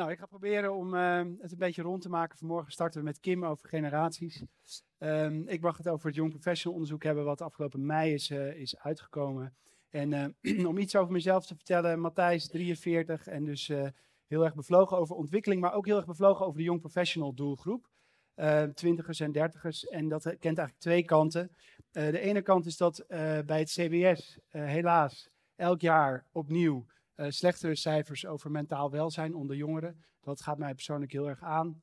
Nou, ik ga proberen om uh, het een beetje rond te maken. Vanmorgen starten we met Kim over generaties. Um, ik mag het over het Young Professional onderzoek hebben, wat afgelopen mei is, uh, is uitgekomen. En uh, om iets over mezelf te vertellen, Matthijs, 43, en dus uh, heel erg bevlogen over ontwikkeling, maar ook heel erg bevlogen over de Young Professional doelgroep. Twintigers en dertigers. En dat kent eigenlijk twee kanten. de ene kant is dat bij het CBS helaas elk jaar opnieuw uh, slechtere cijfers over mentaal welzijn onder jongeren. Dat gaat mij persoonlijk heel erg aan.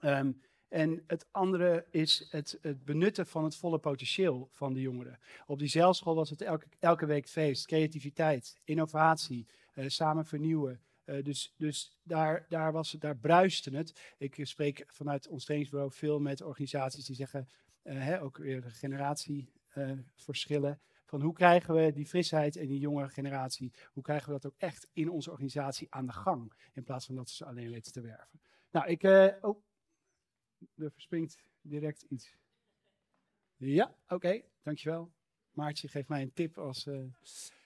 Um, en het andere is het, het, benutten van het volle potentieel van de jongeren. Op die zeilschool was het elke, elke week feest, creativiteit, innovatie, uh, samen vernieuwen. Uh, dus dus daar, daar, was, daar bruiste het. Ik spreek vanuit ons trainingsbureau veel met organisaties die zeggen, hè, ook weer generatieverschillen. Van hoe krijgen we die frisheid en die jonge generatie, hoe krijgen we dat ook echt in onze organisatie aan de gang, in plaats van dat ze alleen weten te werven. Nou, ik, uh, oh, er verspringt direct iets. Ja, oké, dankjewel. Maartje geeft mij een tip als... Uh,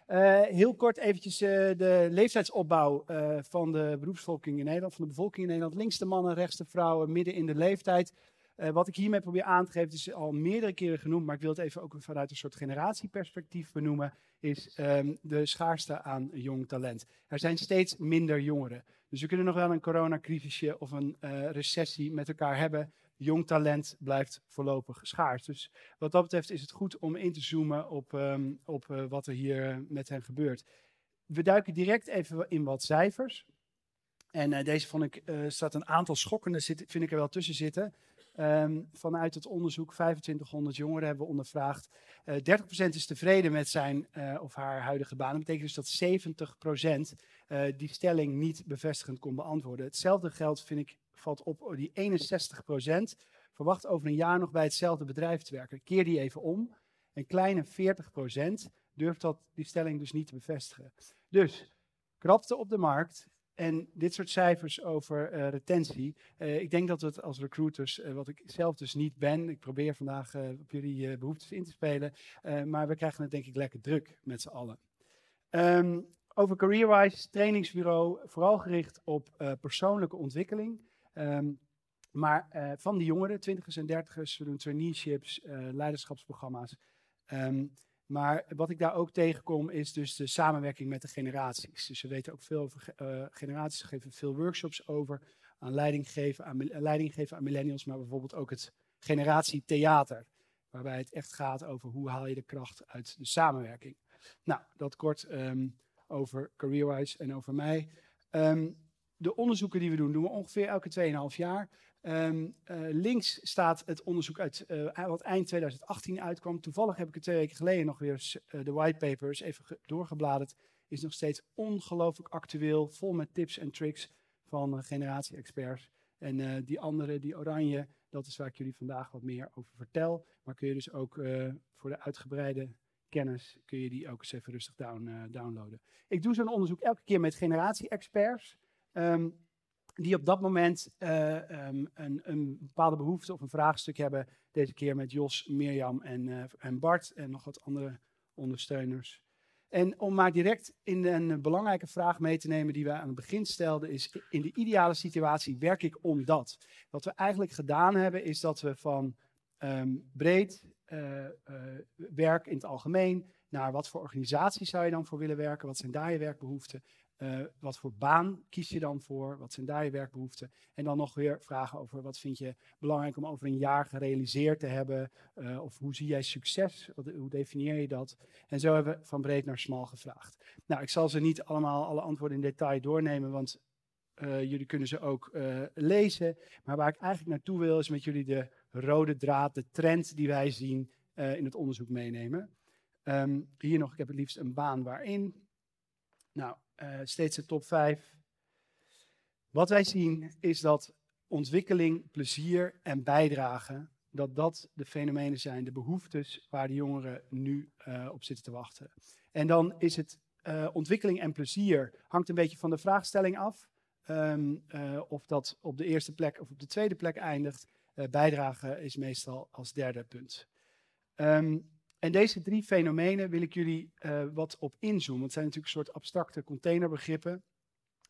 uh, heel kort eventjes de leeftijdsopbouw van de beroepsvolking in Nederland, van de bevolking in Nederland. Links de mannen, rechts de vrouwen, midden in de leeftijd. Uh, wat ik hiermee probeer aan te geven, is al meerdere keren genoemd, maar ik wil het even ook vanuit een soort generatieperspectief benoemen, is um, de schaarste aan jong talent. Er zijn steeds minder jongeren. Dus we kunnen nog wel een coronacrisisje of een uh, recessie met elkaar hebben. Jong talent blijft voorlopig schaars. Dus wat dat betreft is het goed om in te zoomen op, um, op uh, wat er hier met hen gebeurt. We duiken direct even in wat cijfers. En deze vond ik, staat een aantal schokkende, zit, vind ik er wel tussen zitten. Um, vanuit het onderzoek 2500 jongeren hebben we ondervraagd. Uh, eh, 30% is tevreden met zijn uh, of haar huidige baan. Dat betekent dus dat 70% uh, die stelling niet bevestigend kon beantwoorden. Hetzelfde geldt, vind ik, valt op die 61% verwacht over een jaar nog bij hetzelfde bedrijf te werken. Keer die even om. Een kleine 40% durft dat, die stelling dus niet te bevestigen. Dus krapte op de markt, en dit soort cijfers over uh, retentie, uh, ik denk dat we het als recruiters, uh, wat ik zelf dus niet ben, ik probeer vandaag op jullie behoeftes in te spelen, maar we krijgen het denk ik lekker druk met z'n allen. Um, over CareerWise, trainingsbureau, vooral gericht op persoonlijke ontwikkeling. Um, maar van die jongeren, twintigers en dertigers, we doen traineeships, leiderschapsprogramma's. Um, maar wat ik daar ook tegenkom is dus de samenwerking met de generaties. Dus we weten ook veel over uh, generaties, we geven veel workshops over aan leiding, geven, aan leiding geven aan millennials, maar bijvoorbeeld ook het generatietheater. Waarbij het echt gaat over hoe haal je de kracht uit de samenwerking. Nou, dat kort um, over CareerWise en over mij. Um, de onderzoeken die we doen, doen we ongeveer elke 2,5 jaar. Um, uh, links staat het onderzoek uit uh, wat eind 2018 uitkwam. Toevallig heb ik het twee weken geleden nog weer uh, de whitepapers even doorgebladerd. Is nog steeds ongelooflijk actueel, vol met tips en tricks van generatie-experts. En die andere, die oranje, dat is waar ik jullie vandaag wat meer over vertel. Maar kun je dus ook voor de uitgebreide kennis, kun je die ook eens even rustig down, downloaden. Ik doe zo'n onderzoek elke keer met generatie-experts. Um, die op dat moment uh, um, een, een, bepaalde behoefte of een vraagstuk hebben. Deze keer met Jos, Mirjam en, uh, en Bart en nog wat andere ondersteuners. En om maar direct in een belangrijke vraag mee te nemen die we aan het begin stelden, is in de ideale situatie werk ik om dat. Wat we eigenlijk gedaan hebben, is dat we van um, breed uh, werk in het algemeen naar wat voor organisatie zou je dan voor willen werken, wat zijn daar je werkbehoeften, uh, wat voor baan kies je dan voor? Wat zijn daar je werkbehoeften? En dan nog weer vragen over wat vind je belangrijk om over een jaar gerealiseerd te hebben? Uh, of hoe zie jij succes? Hoe definieer je dat? En zo hebben we van breed naar smal gevraagd. Nou, ik zal ze niet allemaal alle antwoorden in detail doornemen, want uh, jullie kunnen ze ook lezen. Maar waar ik eigenlijk naartoe wil, is met jullie de rode draad, de trend die wij zien in het onderzoek meenemen. Um, hier nog, ik heb het liefst een baan waarin. Nou, uh, steeds de top 5. Wat wij zien is dat ontwikkeling, plezier en bijdrage, dat dat de fenomenen zijn, de behoeftes waar de jongeren nu uh, op zitten te wachten. En dan is het uh, ontwikkeling en plezier hangt een beetje van de vraagstelling af. Um, of dat op de eerste plek of op de tweede plek eindigt. bijdrage is meestal als derde punt. Um, en deze drie fenomenen wil ik jullie uh, wat op inzoomen. Het zijn natuurlijk een soort abstracte containerbegrippen.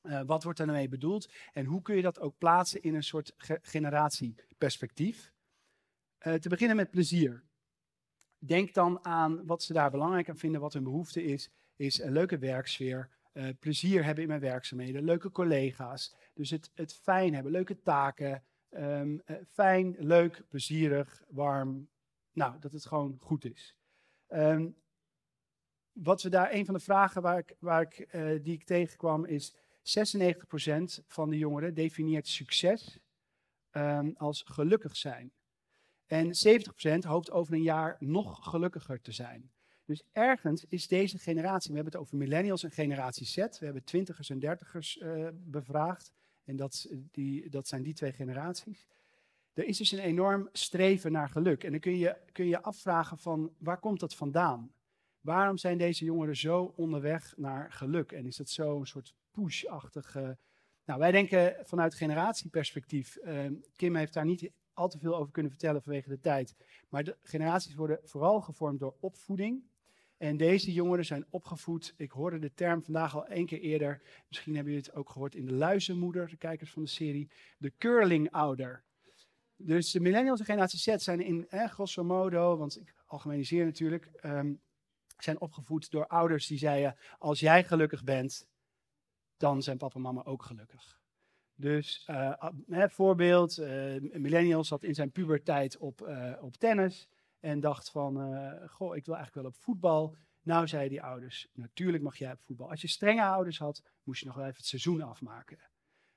Uh, wat wordt daarmee bedoeld? En hoe kun je dat ook plaatsen in een soort ge generatieperspectief? Uh, te beginnen met plezier. Denk dan aan wat ze daar belangrijk aan vinden, wat hun behoefte is. Is een leuke werksfeer, plezier hebben in mijn werkzaamheden, leuke collega's. Dus het, het fijn hebben, leuke taken. Um, fijn, leuk, plezierig, warm. Nou, dat het gewoon goed is. Um, wat we daar, een van de vragen waar ik, waar ik, die ik tegenkwam is 96% van de jongeren definieert succes um, als gelukkig zijn. En 70% hoopt over een jaar nog gelukkiger te zijn. Dus ergens is deze generatie, we hebben het over millennials en generatie Z, we hebben twintigers en dertigers uh, bevraagd. En dat, die, dat zijn die twee generaties. Er is dus een enorm streven naar geluk. En dan kun je kun je afvragen van waar komt dat vandaan? Waarom zijn deze jongeren zo onderweg naar geluk? En is dat zo een soort push-achtige. Nou, wij denken vanuit generatieperspectief. Uh, Kim heeft daar niet al te veel over kunnen vertellen vanwege de tijd. Maar de generaties worden vooral gevormd door opvoeding. En deze jongeren zijn opgevoed. Ik hoorde de term vandaag al één keer eerder. Misschien hebben jullie het ook gehoord in de Luizenmoeder, de kijkers van de serie. De curling-ouder. Dus de millennials en generatie Z zijn in eh, grosso modo, want ik algemeniseer natuurlijk, um, zijn opgevoed door ouders die zeiden: Als jij gelukkig bent, dan zijn papa en mama ook gelukkig. Dus uh, voorbeeld, uh, millennial zat in zijn puberteit op, uh, op tennis en dacht van, goh, ik wil eigenlijk wel op voetbal. Nou, zeiden die ouders, natuurlijk mag jij op voetbal. Als je strenge ouders had, moest je nog wel even het seizoen afmaken.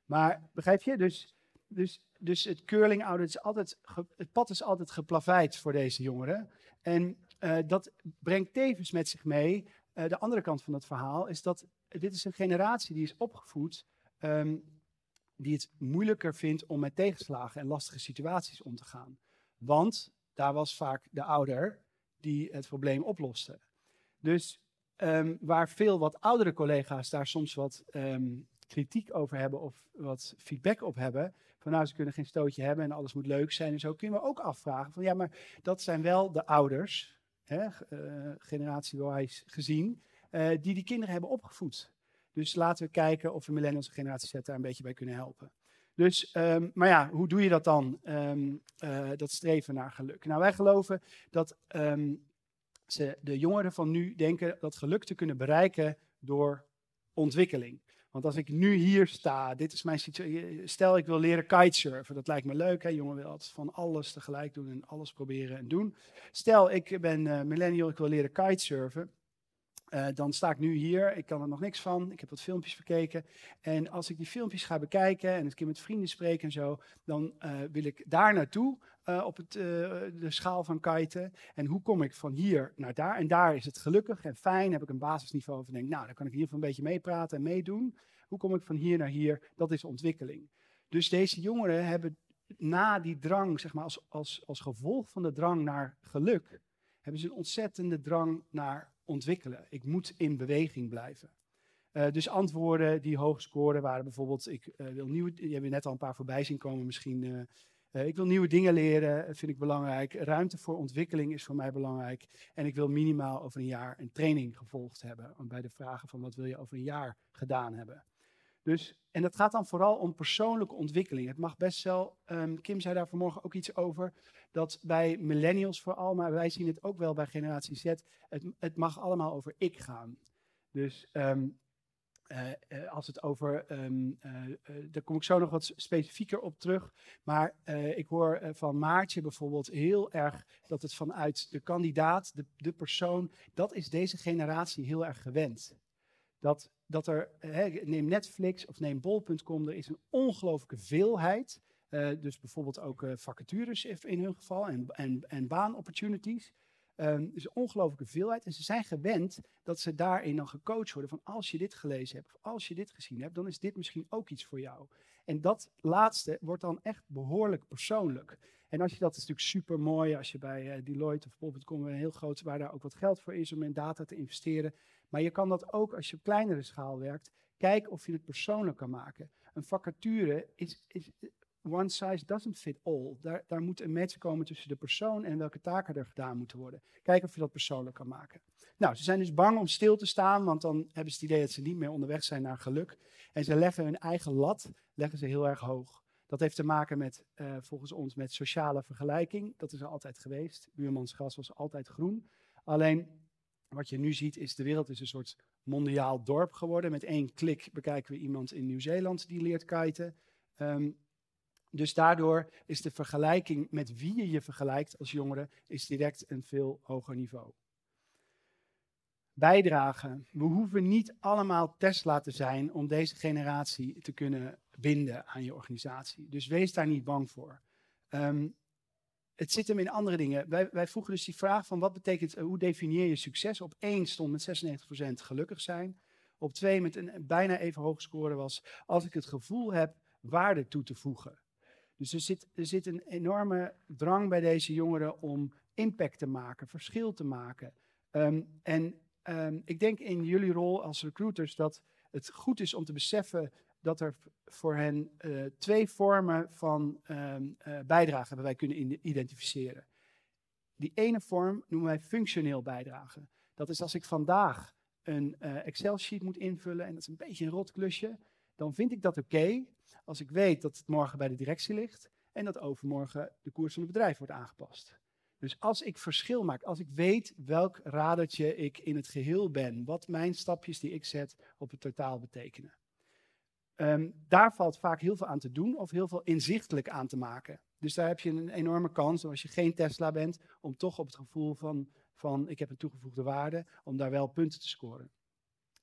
Maar begrijp je? Dus, dus, dus het curling is altijd, het pad is altijd geplaveid voor deze jongeren. En dat brengt tevens met zich mee, de andere kant van het verhaal, is dat dit is een generatie die is opgevoed, um, die het moeilijker vindt om met tegenslagen en lastige situaties om te gaan. Want daar was vaak de ouder die het probleem oploste. Dus um, waar veel wat oudere collega's daar soms wat um, kritiek over hebben of wat feedback op hebben, van nou ze kunnen geen stootje hebben en alles moet leuk zijn en zo, kunnen we ook afvragen van ja, maar dat zijn wel de ouders, hè, uh, generatiewijs gezien, uh, die die kinderen hebben opgevoed. Dus laten we kijken of we millennials en generatie Z daar een beetje bij kunnen helpen. Dus, um, maar ja, hoe doe je dat dan? Um, uh, dat streven naar geluk. Nou, wij geloven dat um, ze, de jongeren van nu denken dat geluk te kunnen bereiken door ontwikkeling. Want als ik nu hier sta, dit is mijn situatie. Stel, ik wil leren kitesurfen. Dat lijkt me leuk. Hè? Jongen wil altijd van alles tegelijk doen en alles proberen en doen. Stel, ik ben uh, millennial, ik wil leren kitesurfen. Uh, dan sta ik nu hier, ik kan er nog niks van, ik heb wat filmpjes bekeken. En als ik die filmpjes ga bekijken en een keer met vrienden spreek en zo, dan uh, wil ik daar naartoe uh, op het, de schaal van kiten. En hoe kom ik van hier naar daar? En daar is het gelukkig en fijn, heb ik een basisniveau van denk, nou, dan kan ik hier van een beetje meepraten en meedoen. Hoe kom ik van hier naar hier? Dat is ontwikkeling. Dus deze jongeren hebben na die drang, zeg maar, als, als, als gevolg van de drang naar geluk, hebben ze een ontzettende drang naar ontwikkelen. Ik moet in beweging blijven. Uh, dus antwoorden die hoog scoren waren bijvoorbeeld, ik uh, wil nieuwe, je hebt net al een paar voorbij zien komen misschien. Uh, ik wil nieuwe dingen leren, vind ik belangrijk. Ruimte voor ontwikkeling is voor mij belangrijk. En ik wil minimaal over een jaar een training gevolgd hebben. Bij de vragen van wat wil je over een jaar gedaan hebben. Dus, en dat gaat dan vooral om persoonlijke ontwikkeling. Het mag best wel, um, Kim zei daar vanmorgen ook iets over, dat bij millennials vooral, maar wij zien het ook wel bij generatie Z, het, het mag allemaal over ik gaan. Dus um, uh, uh, als het over, um, uh, daar kom ik zo nog wat specifieker op terug. Maar ik hoor van Maartje bijvoorbeeld heel erg dat het vanuit de kandidaat, de, de persoon, dat is deze generatie heel erg gewend. Dat, dat er, neem Netflix of neem bol.com, er is een ongelooflijke veelheid. Uh, dus bijvoorbeeld ook uh, vacatures in hun geval en, en, en baanopportunities. Um, dus een ongelooflijke veelheid. En ze zijn gewend dat ze daarin dan gecoacht worden van als je dit gelezen hebt of als je dit gezien hebt, dan is dit misschien ook iets voor jou. En dat laatste wordt dan echt behoorlijk persoonlijk. En als je dat is natuurlijk super mooi als je bij uh, Deloitte of bol.com een heel groot, waar daar ook wat geld voor is om in data te investeren. Maar je kan dat ook als je op kleinere schaal werkt, kijken of je het persoonlijk kan maken. Een vacature is, is one size doesn't fit all. Daar, daar moet een match komen tussen de persoon en welke taken er gedaan moeten worden. Kijk of je dat persoonlijk kan maken. Nou, ze zijn dus bang om stil te staan, want dan hebben ze het idee dat ze niet meer onderweg zijn naar geluk. En ze leggen hun eigen lat leggen ze heel erg hoog. Dat heeft te maken met, uh, volgens ons, met sociale vergelijking. Dat is er altijd geweest. Buurmans gras was altijd groen. Alleen wat je nu ziet is, de wereld is een soort mondiaal dorp geworden. Met één klik bekijken we iemand in Nieuw-Zeeland die leert kiten. Um, dus daardoor is de vergelijking met wie je je vergelijkt als jongere, is direct een veel hoger niveau. Bijdragen. We hoeven niet allemaal Tesla te zijn om deze generatie te kunnen binden aan je organisatie. Dus wees daar niet bang voor. Um, het zit hem in andere dingen. Wij, wij vroegen dus die vraag van wat betekent, eh, hoe definieer je succes? Op één stond met 96% gelukkig zijn. Op twee met een bijna even hoog score was als ik het gevoel heb waarde toe te voegen. Dus er zit, er zit een enorme drang bij deze jongeren om impact te maken, verschil te maken. Um, en um, ik denk in jullie rol als recruiters dat het goed is om te beseffen dat er voor hen uh, twee vormen van um, uh, bijdrage hebben wij kunnen identificeren. Die ene vorm noemen wij functioneel bijdragen. Dat is als ik vandaag een uh, Excel-sheet moet invullen en dat is een beetje een rot klusje, dan vind ik dat oké als ik weet dat het morgen bij de directie ligt en dat overmorgen de koers van het bedrijf wordt aangepast. Dus als ik verschil maak, als ik weet welk radertje ik in het geheel ben, wat mijn stapjes die ik zet op het totaal betekenen. Um, daar valt vaak heel veel aan te doen of heel veel inzichtelijk aan te maken. Dus daar heb je een enorme kans, als je geen Tesla bent, om toch op het gevoel van, van ik heb een toegevoegde waarde, om daar wel punten te scoren.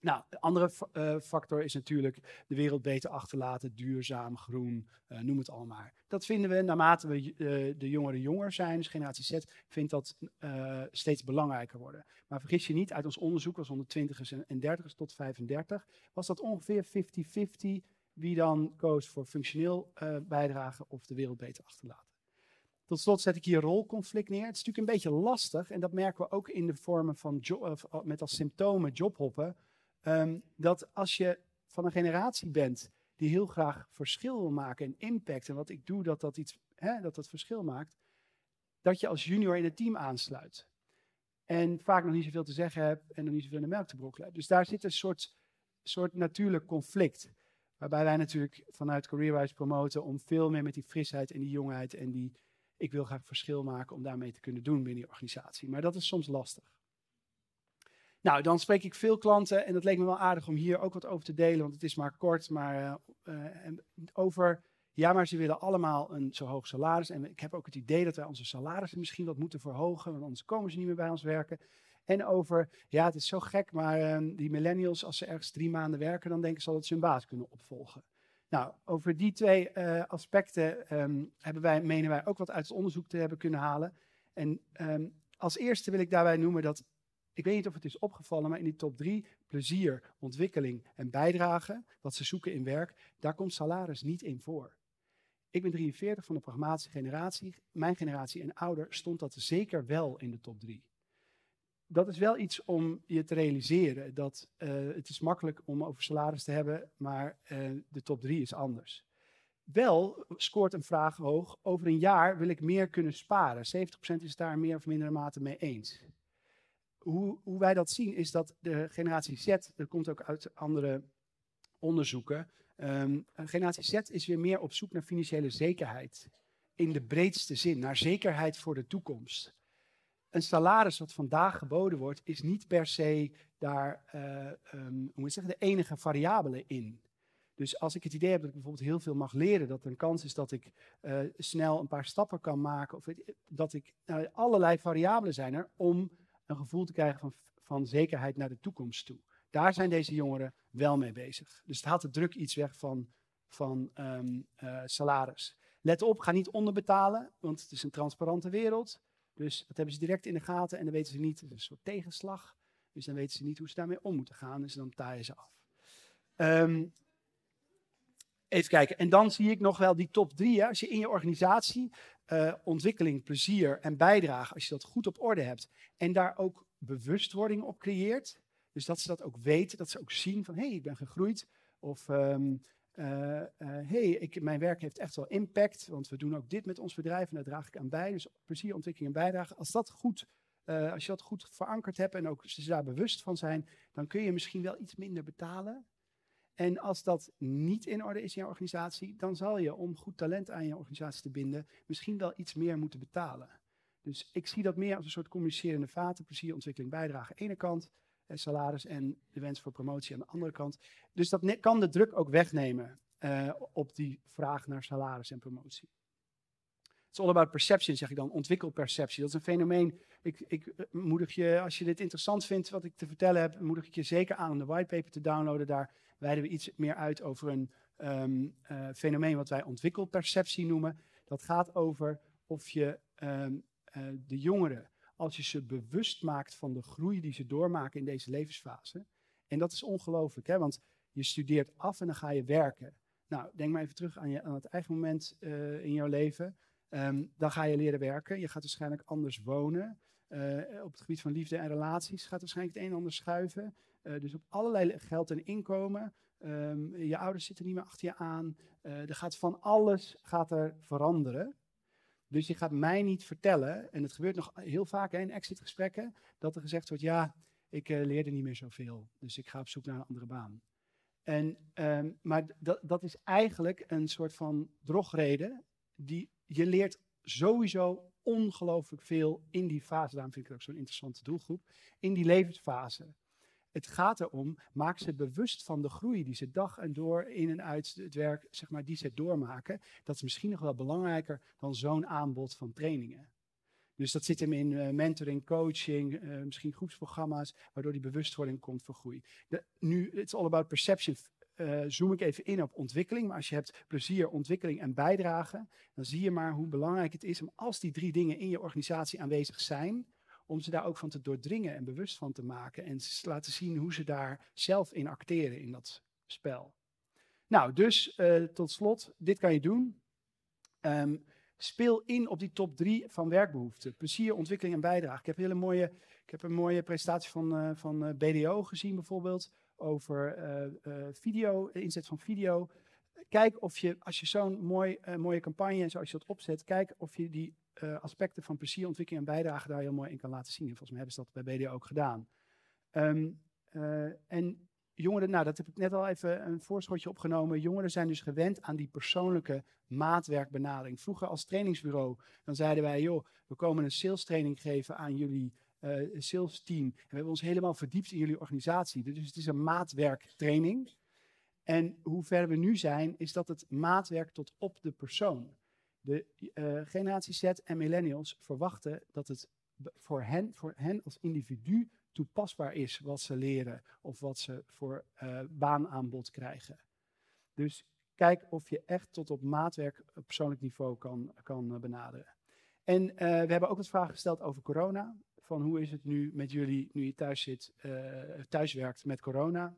Nou, de andere uh, factor is natuurlijk de wereld beter achterlaten, duurzaam, groen, uh, noem het allemaal maar. Dat vinden we naarmate we uh, de jongeren jonger zijn, dus generatie Z, vindt dat steeds belangrijker worden. Maar vergis je niet, uit ons onderzoek was onder 20ers en 30ers tot 35, was dat ongeveer 50-50 wie dan koos voor functioneel bijdragen of de wereld beter achterlaten. Tot slot zet ik hier rolconflict neer. Het is natuurlijk een beetje lastig en dat merken we ook in de vormen van met als symptomen jobhoppen Um, dat als je van een generatie bent die heel graag verschil wil maken en impact, en wat ik doe, dat dat, iets, hè, dat dat verschil maakt, dat je als junior in het team aansluit. En vaak nog niet zoveel te zeggen hebt en nog niet zoveel in de melk te brokkelen. Dus daar zit een soort, soort natuurlijk conflict. Waarbij wij natuurlijk vanuit CareerWise promoten om veel meer met die frisheid en die jongheid en die ik wil graag verschil maken om daarmee te kunnen doen binnen die organisatie. Maar dat is soms lastig. Nou, dan spreek ik veel klanten en dat leek me wel aardig om hier ook wat over te delen, want het is maar kort, maar uh, over, ja, maar ze willen allemaal een zo hoog salaris. En ik heb ook het idee dat wij onze salarissen misschien wat moeten verhogen, want anders komen ze niet meer bij ons werken. En over, ja, het is zo gek, maar uh, die millennials, als ze ergens drie maanden werken, dan denken ze dat ze hun baas kunnen opvolgen. Nou, over die twee aspecten um, hebben wij, menen wij ook wat uit het onderzoek te hebben kunnen halen. En um, als eerste wil ik daarbij noemen dat ik weet niet of het is opgevallen, maar in die top drie, plezier, ontwikkeling en bijdrage, wat ze zoeken in werk, daar komt salaris niet in voor. Ik ben 43 van de pragmatische generatie. Mijn generatie en ouder stond dat zeker wel in de top drie. Dat is wel iets om je te realiseren. Dat uh, het is makkelijk om over salaris te hebben, maar uh, de top drie is anders. Wel scoort een vraag hoog. Over een jaar wil ik meer kunnen sparen. 70% is daar meer of mindere mate mee eens hoe, hoe, wij dat zien is dat de generatie Z, dat komt ook uit andere onderzoeken, um, generatie Z is weer meer op zoek naar financiële zekerheid. In de breedste zin, naar zekerheid voor de toekomst. Een salaris wat vandaag geboden wordt, is niet per se daar uh, um, hoe moet zeggen, de enige variabele in. Dus als ik het idee heb dat ik bijvoorbeeld heel veel mag leren, dat er een kans is dat ik uh, snel een paar stappen kan maken, of dat ik, nou, allerlei variabelen zijn er om een gevoel te krijgen van, van zekerheid naar de toekomst toe. Daar zijn deze jongeren wel mee bezig. Dus het haalt de druk iets weg van, van um, uh, salaris. Let op, ga niet onderbetalen, want het is een transparante wereld. Dus dat hebben ze direct in de gaten en dan weten ze niet, het is een soort tegenslag. Dus dan weten ze niet hoe ze daarmee om moeten gaan, dus dan taaien ze af. Um, even kijken, en dan zie ik nog wel die top drie. Hè. Als je in je organisatie uh, ontwikkeling, plezier en bijdrage, als je dat goed op orde hebt en daar ook bewustwording op creëert, dus dat ze dat ook weten, dat ze ook zien van hé, hey, ik ben gegroeid of um, hey, mijn werk heeft echt wel impact, want we doen ook dit met ons bedrijf en daar draag ik aan bij. Dus plezier, ontwikkeling en bijdrage. Als, dat goed, als je dat goed verankerd hebt en ook ze daar bewust van zijn, dan kun je misschien wel iets minder betalen. En als dat niet in orde is in je organisatie, dan zal je om goed talent aan je organisatie te binden, misschien wel iets meer moeten betalen. Dus ik zie dat meer als een soort communicerende vaten, plezier, ontwikkeling, bijdrage aan de ene kant, en salaris en de wens voor promotie aan de andere kant. Dus dat kan de druk ook wegnemen uh, op die vraag naar salaris en promotie. It's all about perception, zeg ik dan. Ontwikkel perceptie. Dat is een fenomeen. Ik, ik eh, moedig je, als je dit interessant vindt, wat ik te vertellen heb, moedig ik je zeker aan om de whitepaper te downloaden. Daar wijden we iets meer uit over een um, uh, fenomeen wat wij ontwikkelperceptie noemen. Dat gaat over of je um, uh, de jongeren als je ze bewust maakt van de groei die ze doormaken in deze levensfase. En dat is ongelooflijk, hè? want je studeert af en dan ga je werken. Nou, denk maar even terug aan, je, aan het eigen moment uh, in jouw leven. Um, dan ga je leren werken. Je gaat waarschijnlijk anders wonen. Op het gebied van liefde en relaties gaat waarschijnlijk het een en ander schuiven. Uh, dus op allerlei geld en inkomen. Um, je ouders zitten niet meer achter je aan. er gaat van alles gaat er veranderen. Dus je gaat mij niet vertellen, en het gebeurt nog heel vaak hè, in exitgesprekken, dat er gezegd wordt, ja, ik uh, leerde niet meer zoveel, dus ik ga op zoek naar een andere baan. En, um, maar dat, dat is eigenlijk een soort van drogreden, die je leert sowieso ongelooflijk veel in die fase, daarom vind ik het ook zo'n interessante doelgroep, in die levensfase. Het gaat erom, maak ze bewust van de groei die ze dag en door in en uit het werk, zeg maar, die ze doormaken. Dat is misschien nog wel belangrijker dan zo'n aanbod van trainingen. Dus dat zit hem in uh, mentoring, coaching, uh, misschien groepsprogramma's, waardoor die bewustwording komt voor groei. Nu, it's all about perception. Uh, zoom ik even in op ontwikkeling. Maar als je hebt plezier, ontwikkeling en bijdrage, dan zie je maar hoe belangrijk het is om als die drie dingen in je organisatie aanwezig zijn, om ze daar ook van te doordringen en bewust van te maken en te laten zien hoe ze daar zelf in acteren in dat spel. Nou, dus uh, tot slot, dit kan je doen. Um, speel in op die top drie van werkbehoeften. Plezier, ontwikkeling en bijdrage. Ik heb, hele mooie, ik heb een mooie presentatie van, uh, van uh, BDO gezien bijvoorbeeld over video, inzet van video. Kijk of je, als je zo'n mooi, mooie campagne, zoals je dat opzet, kijk of je die uh, aspecten van plezier, ontwikkeling en bijdrage daar heel mooi in kan laten zien. En volgens mij hebben ze dat bij BDO ook gedaan. Um, uh, en jongeren, nou dat heb ik net al even een voorschotje opgenomen. Jongeren zijn dus gewend aan die persoonlijke maatwerkbenadering. Vroeger als trainingsbureau, dan zeiden wij, joh, we komen een sales training geven aan jullie uh, sales team. En we hebben ons helemaal verdiept in jullie organisatie. Dus het is een maatwerktraining. En hoe ver we nu zijn, is dat het maatwerk tot op de persoon. De uh, generatie Z en millennials verwachten dat het voor hen, voor hen als individu toepasbaar is wat ze leren of wat ze voor uh, baanaanbod krijgen. Dus kijk of je echt tot op maatwerk op persoonlijk niveau kan, kan uh, benaderen. En uh, we hebben ook wat vragen gesteld over corona. Van hoe is het nu met jullie, nu je thuis zit, werkt met corona?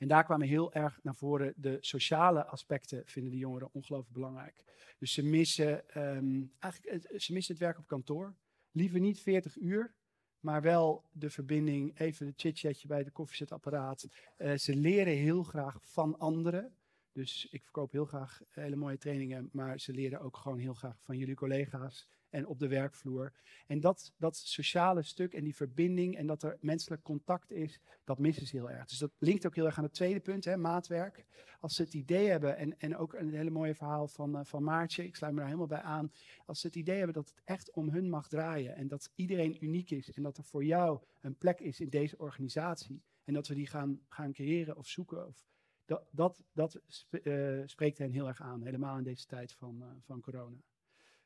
En daar kwamen heel erg naar voren de sociale aspecten, vinden de jongeren ongelooflijk belangrijk. Dus ze missen, um, eigenlijk, ze missen het werk op kantoor. Liever niet 40 uur, maar wel de verbinding, even de chit-chatje bij de koffiezetapparaat. Uh, ze leren heel graag van anderen. Dus ik verkoop heel graag hele mooie trainingen, maar ze leren ook gewoon heel graag van jullie collega's en op de werkvloer. En dat, dat sociale stuk en die verbinding en dat er menselijk contact is, dat missen ze heel erg. Dus dat linkt ook heel erg aan het tweede punt, hè, maatwerk. Als ze het idee hebben, en, en ook een hele mooie verhaal van, uh, van Maartje, ik sluit me daar helemaal bij aan. Als ze het idee hebben dat het echt om hun mag draaien en dat iedereen uniek is en dat er voor jou een plek is in deze organisatie en dat we die gaan, gaan creëren of zoeken. Of, dat, dat, dat uh, spreekt hen heel erg aan, helemaal in deze tijd van, uh, van corona.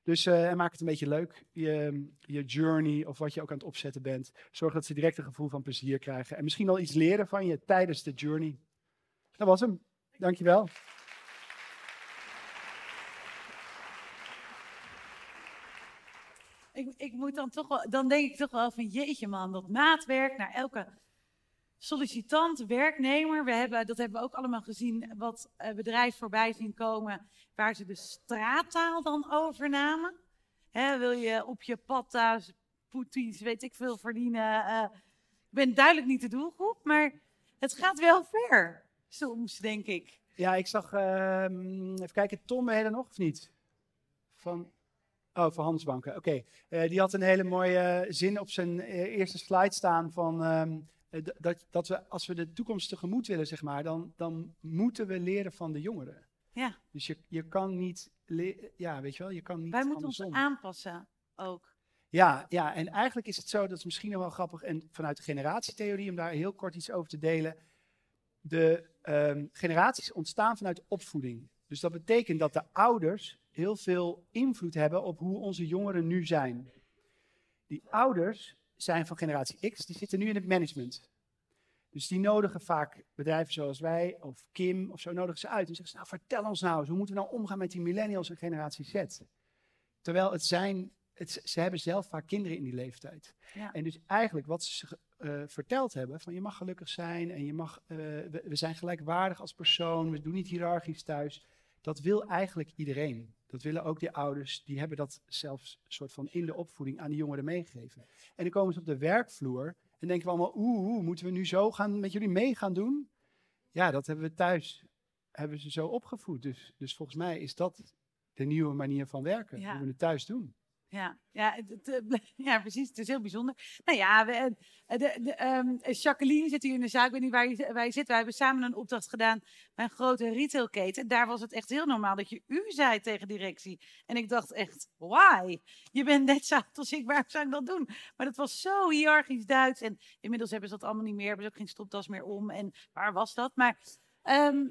Dus uh, maak het een beetje leuk, je, je journey of wat je ook aan het opzetten bent. Zorg dat ze direct een gevoel van plezier krijgen. En misschien al iets leren van je tijdens de journey. Dat was hem. Dankjewel. Ik, ik moet dan toch wel, dan denk ik toch wel van jeetje man, dat maatwerk naar elke sollicitant, werknemer. We hebben, dat hebben we ook allemaal gezien, wat uh, bedrijven voorbij zien komen, waar ze de straattaal dan overnamen. Wil je op je patta's, poeties, weet ik veel, verdienen. Uh, ik ben duidelijk niet de doelgroep, maar het gaat wel ver, soms, denk ik. Ja, ik zag, ehm, even kijken, Tom er nog of niet? Van, oh, van Handelsbanken, oké. Eh, die had een hele mooie zin op zijn eh, eerste slide staan van... ehm, eh, dat, dat we, als we de toekomst tegemoet willen, zeg maar, dan, dan moeten we leren van de jongeren. Ja. Dus je, je kan niet, ja, weet je wel, je kan niet Wij moeten ons aanpassen ook. Ja, ja, en eigenlijk is het zo, dat is misschien nog wel grappig, en vanuit de generatietheorie, om daar heel kort iets over te delen. De ehm, generaties ontstaan vanuit opvoeding. Dus dat betekent dat de ouders heel veel invloed hebben op hoe onze jongeren nu zijn. Die ouders zijn van generatie X, die zitten nu in het management. Dus die nodigen vaak bedrijven zoals wij, of Kim, of zo, nodigen ze uit. En zeggen ze, nou vertel ons nou eens, hoe moeten we nou omgaan met die millennials en generatie Z? Terwijl het zijn, het, ze hebben zelf vaak kinderen in die leeftijd. Ja. En dus eigenlijk wat ze eh, verteld hebben, van je mag gelukkig zijn en je mag, eh, we, we zijn gelijkwaardig als persoon, we doen niet hiërarchisch thuis. Dat wil eigenlijk iedereen. Dat willen ook die ouders, die hebben dat zelfs soort van in de opvoeding aan die jongeren meegegeven. En dan komen ze op de werkvloer en denken we allemaal, oeh, oeh, moeten we nu zo gaan met jullie mee gaan doen? Ja, dat hebben we thuis, hebben ze zo opgevoed. Dus, dus volgens mij is dat de nieuwe manier van werken, Ja. hoe we het thuis doen. Ja, ja, het- eh, ja, precies. Het is heel bijzonder. Nou ja, we, eh, de, ehm, Jacqueline zit hier in de zaak. Ik weet niet waar je, waar zit. Wij hebben samen een opdracht gedaan bij een grote retailketen. Daar was het echt heel normaal dat je u zei tegen directie. En ik dacht echt, why? Je bent net zo als ik, waarom zou ik dat doen? Maar dat was zo hiërarchisch Duits. En inmiddels hebben ze dat allemaal niet meer. Hebben ze ook geen stopdas meer om. En waar was dat? Maar ehm,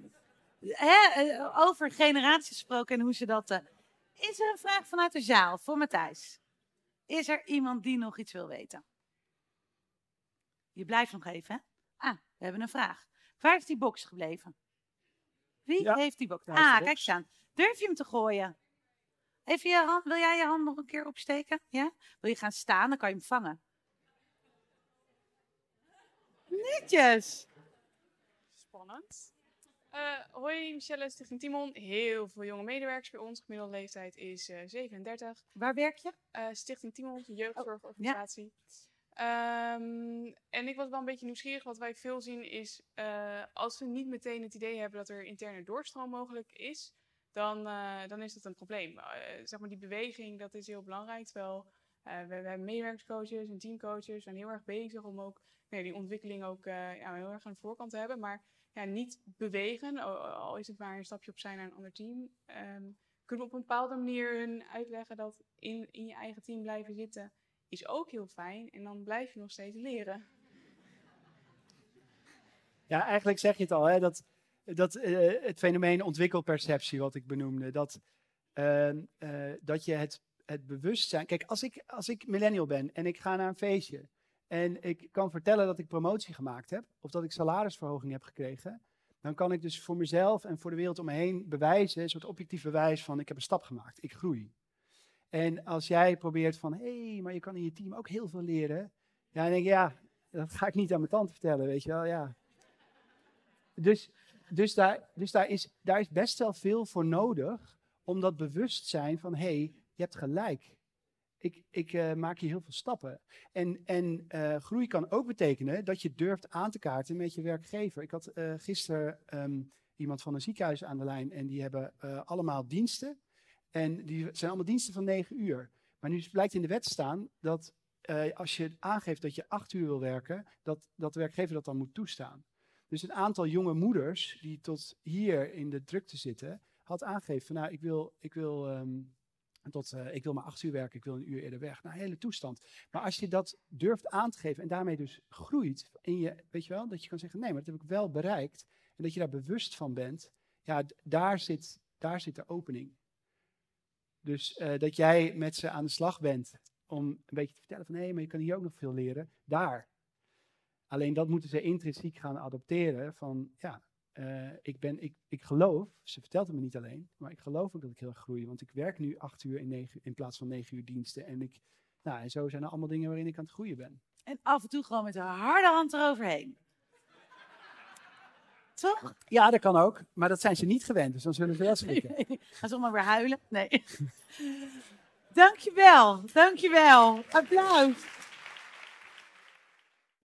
hè, eh, over generaties gesproken en hoe ze dat... eh, is er een vraag vanuit de zaal voor Matthijs? Is er iemand die nog iets wil weten? Je blijft nog even, hè? Ah, we hebben een vraag. Waar is die box gebleven? Wie Ja, heeft die box? Ah, box. kijk eens aan. Durf je hem te gooien? Even je hand, wil jij je hand nog een keer opsteken? Ja? Wil je gaan staan, dan kan je hem vangen. Netjes. Spannend. Eh, hoi, Michelle, Stichting Timon. Heel veel jonge medewerkers bij ons. Gemiddelde leeftijd is eh 37. Waar werk je? Eh, Stichting Timon, een Oh, jeugdzorgorganisatie. Ehm, en ik was wel een beetje nieuwsgierig. Wat wij veel zien is, eh, als we niet meteen het idee hebben dat er interne doorstroom mogelijk is, dan, eh, dan is dat een probleem. Eh, zeg maar, die beweging, dat is heel belangrijk. Terwijl eh, we, we hebben medewerkerscoaches en teamcoaches zijn heel erg bezig om ook nee, die ontwikkeling ook eh, ja, heel erg aan de voorkant te hebben. Maar ja, niet bewegen, al, is het maar een stapje opzij naar een ander team. Ehm, kunnen we op een bepaalde manier hun uitleggen dat in, in je eigen team blijven zitten is ook heel fijn. En dan blijf je nog steeds leren. Ja, eigenlijk zeg je het al, hè, dat, dat eh, het fenomeen ontwikkelperceptie, wat ik benoemde, dat, ehm, eh, dat je het, het bewustzijn. Kijk, als ik, als ik millennial ben en ik ga naar een feestje en ik kan vertellen dat ik promotie gemaakt heb, of dat ik salarisverhoging heb gekregen, dan kan ik dus voor mezelf en voor de wereld om me heen bewijzen, een soort objectief bewijs van ik heb een stap gemaakt, ik groei. En als jij probeert van, hé, hey, maar je kan in je team ook heel veel leren, ja, dan denk ik, ja, dat ga ik niet aan mijn tante vertellen, weet je wel, ja. Dus, dus, daar, dus daar, is, daar is best wel veel voor nodig om dat bewustzijn van, hé, hey, hebt gelijk. Ik, ik eh, maak hier heel veel stappen. En, en eh, groei kan ook betekenen dat je durft aan te kaarten met je werkgever. Ik had eh gisteren ehm, iemand van een ziekenhuis aan de lijn en die hebben allemaal diensten. En die zijn allemaal diensten van negen uur. Maar nu blijkt in de wet staan dat als je aangeeft dat je acht uur wil werken, dat, dat de werkgever dat dan moet toestaan. Dus een aantal jonge moeders die tot hier in de drukte zitten, had aangegeven van nou, ik wil, ik wil, ehm, tot, eh, ik wil maar acht uur werken, ik wil een uur eerder weg. Nou, hele toestand. Maar als je dat durft aan te geven en daarmee dus groeit in je, weet je wel, dat je kan zeggen nee, maar dat heb ik wel bereikt. En dat je daar bewust van bent, ja, daar zit, daar zit de opening. Dus eh, dat jij met ze aan de slag bent om een beetje te vertellen van hé, maar je kan hier ook nog veel leren, daar. Alleen dat moeten ze intrinsiek gaan adopteren van ja, eh, ik, ben, ik, ik geloof, ze vertelt het me niet alleen, maar ik geloof ook dat ik heel erg groei. Want ik werk nu acht uur in, negen, in plaats van negen uur diensten. En, ik, nou, en zo zijn er allemaal dingen waarin ik aan het groeien ben. En af en toe gewoon met een harde hand eroverheen. Toch? Ja, dat kan ook, maar dat zijn ze niet gewend, dus dan zullen ze wel schrikken. Gaan ze allemaal weer huilen? Nee. Dankjewel, dankjewel. Applaus.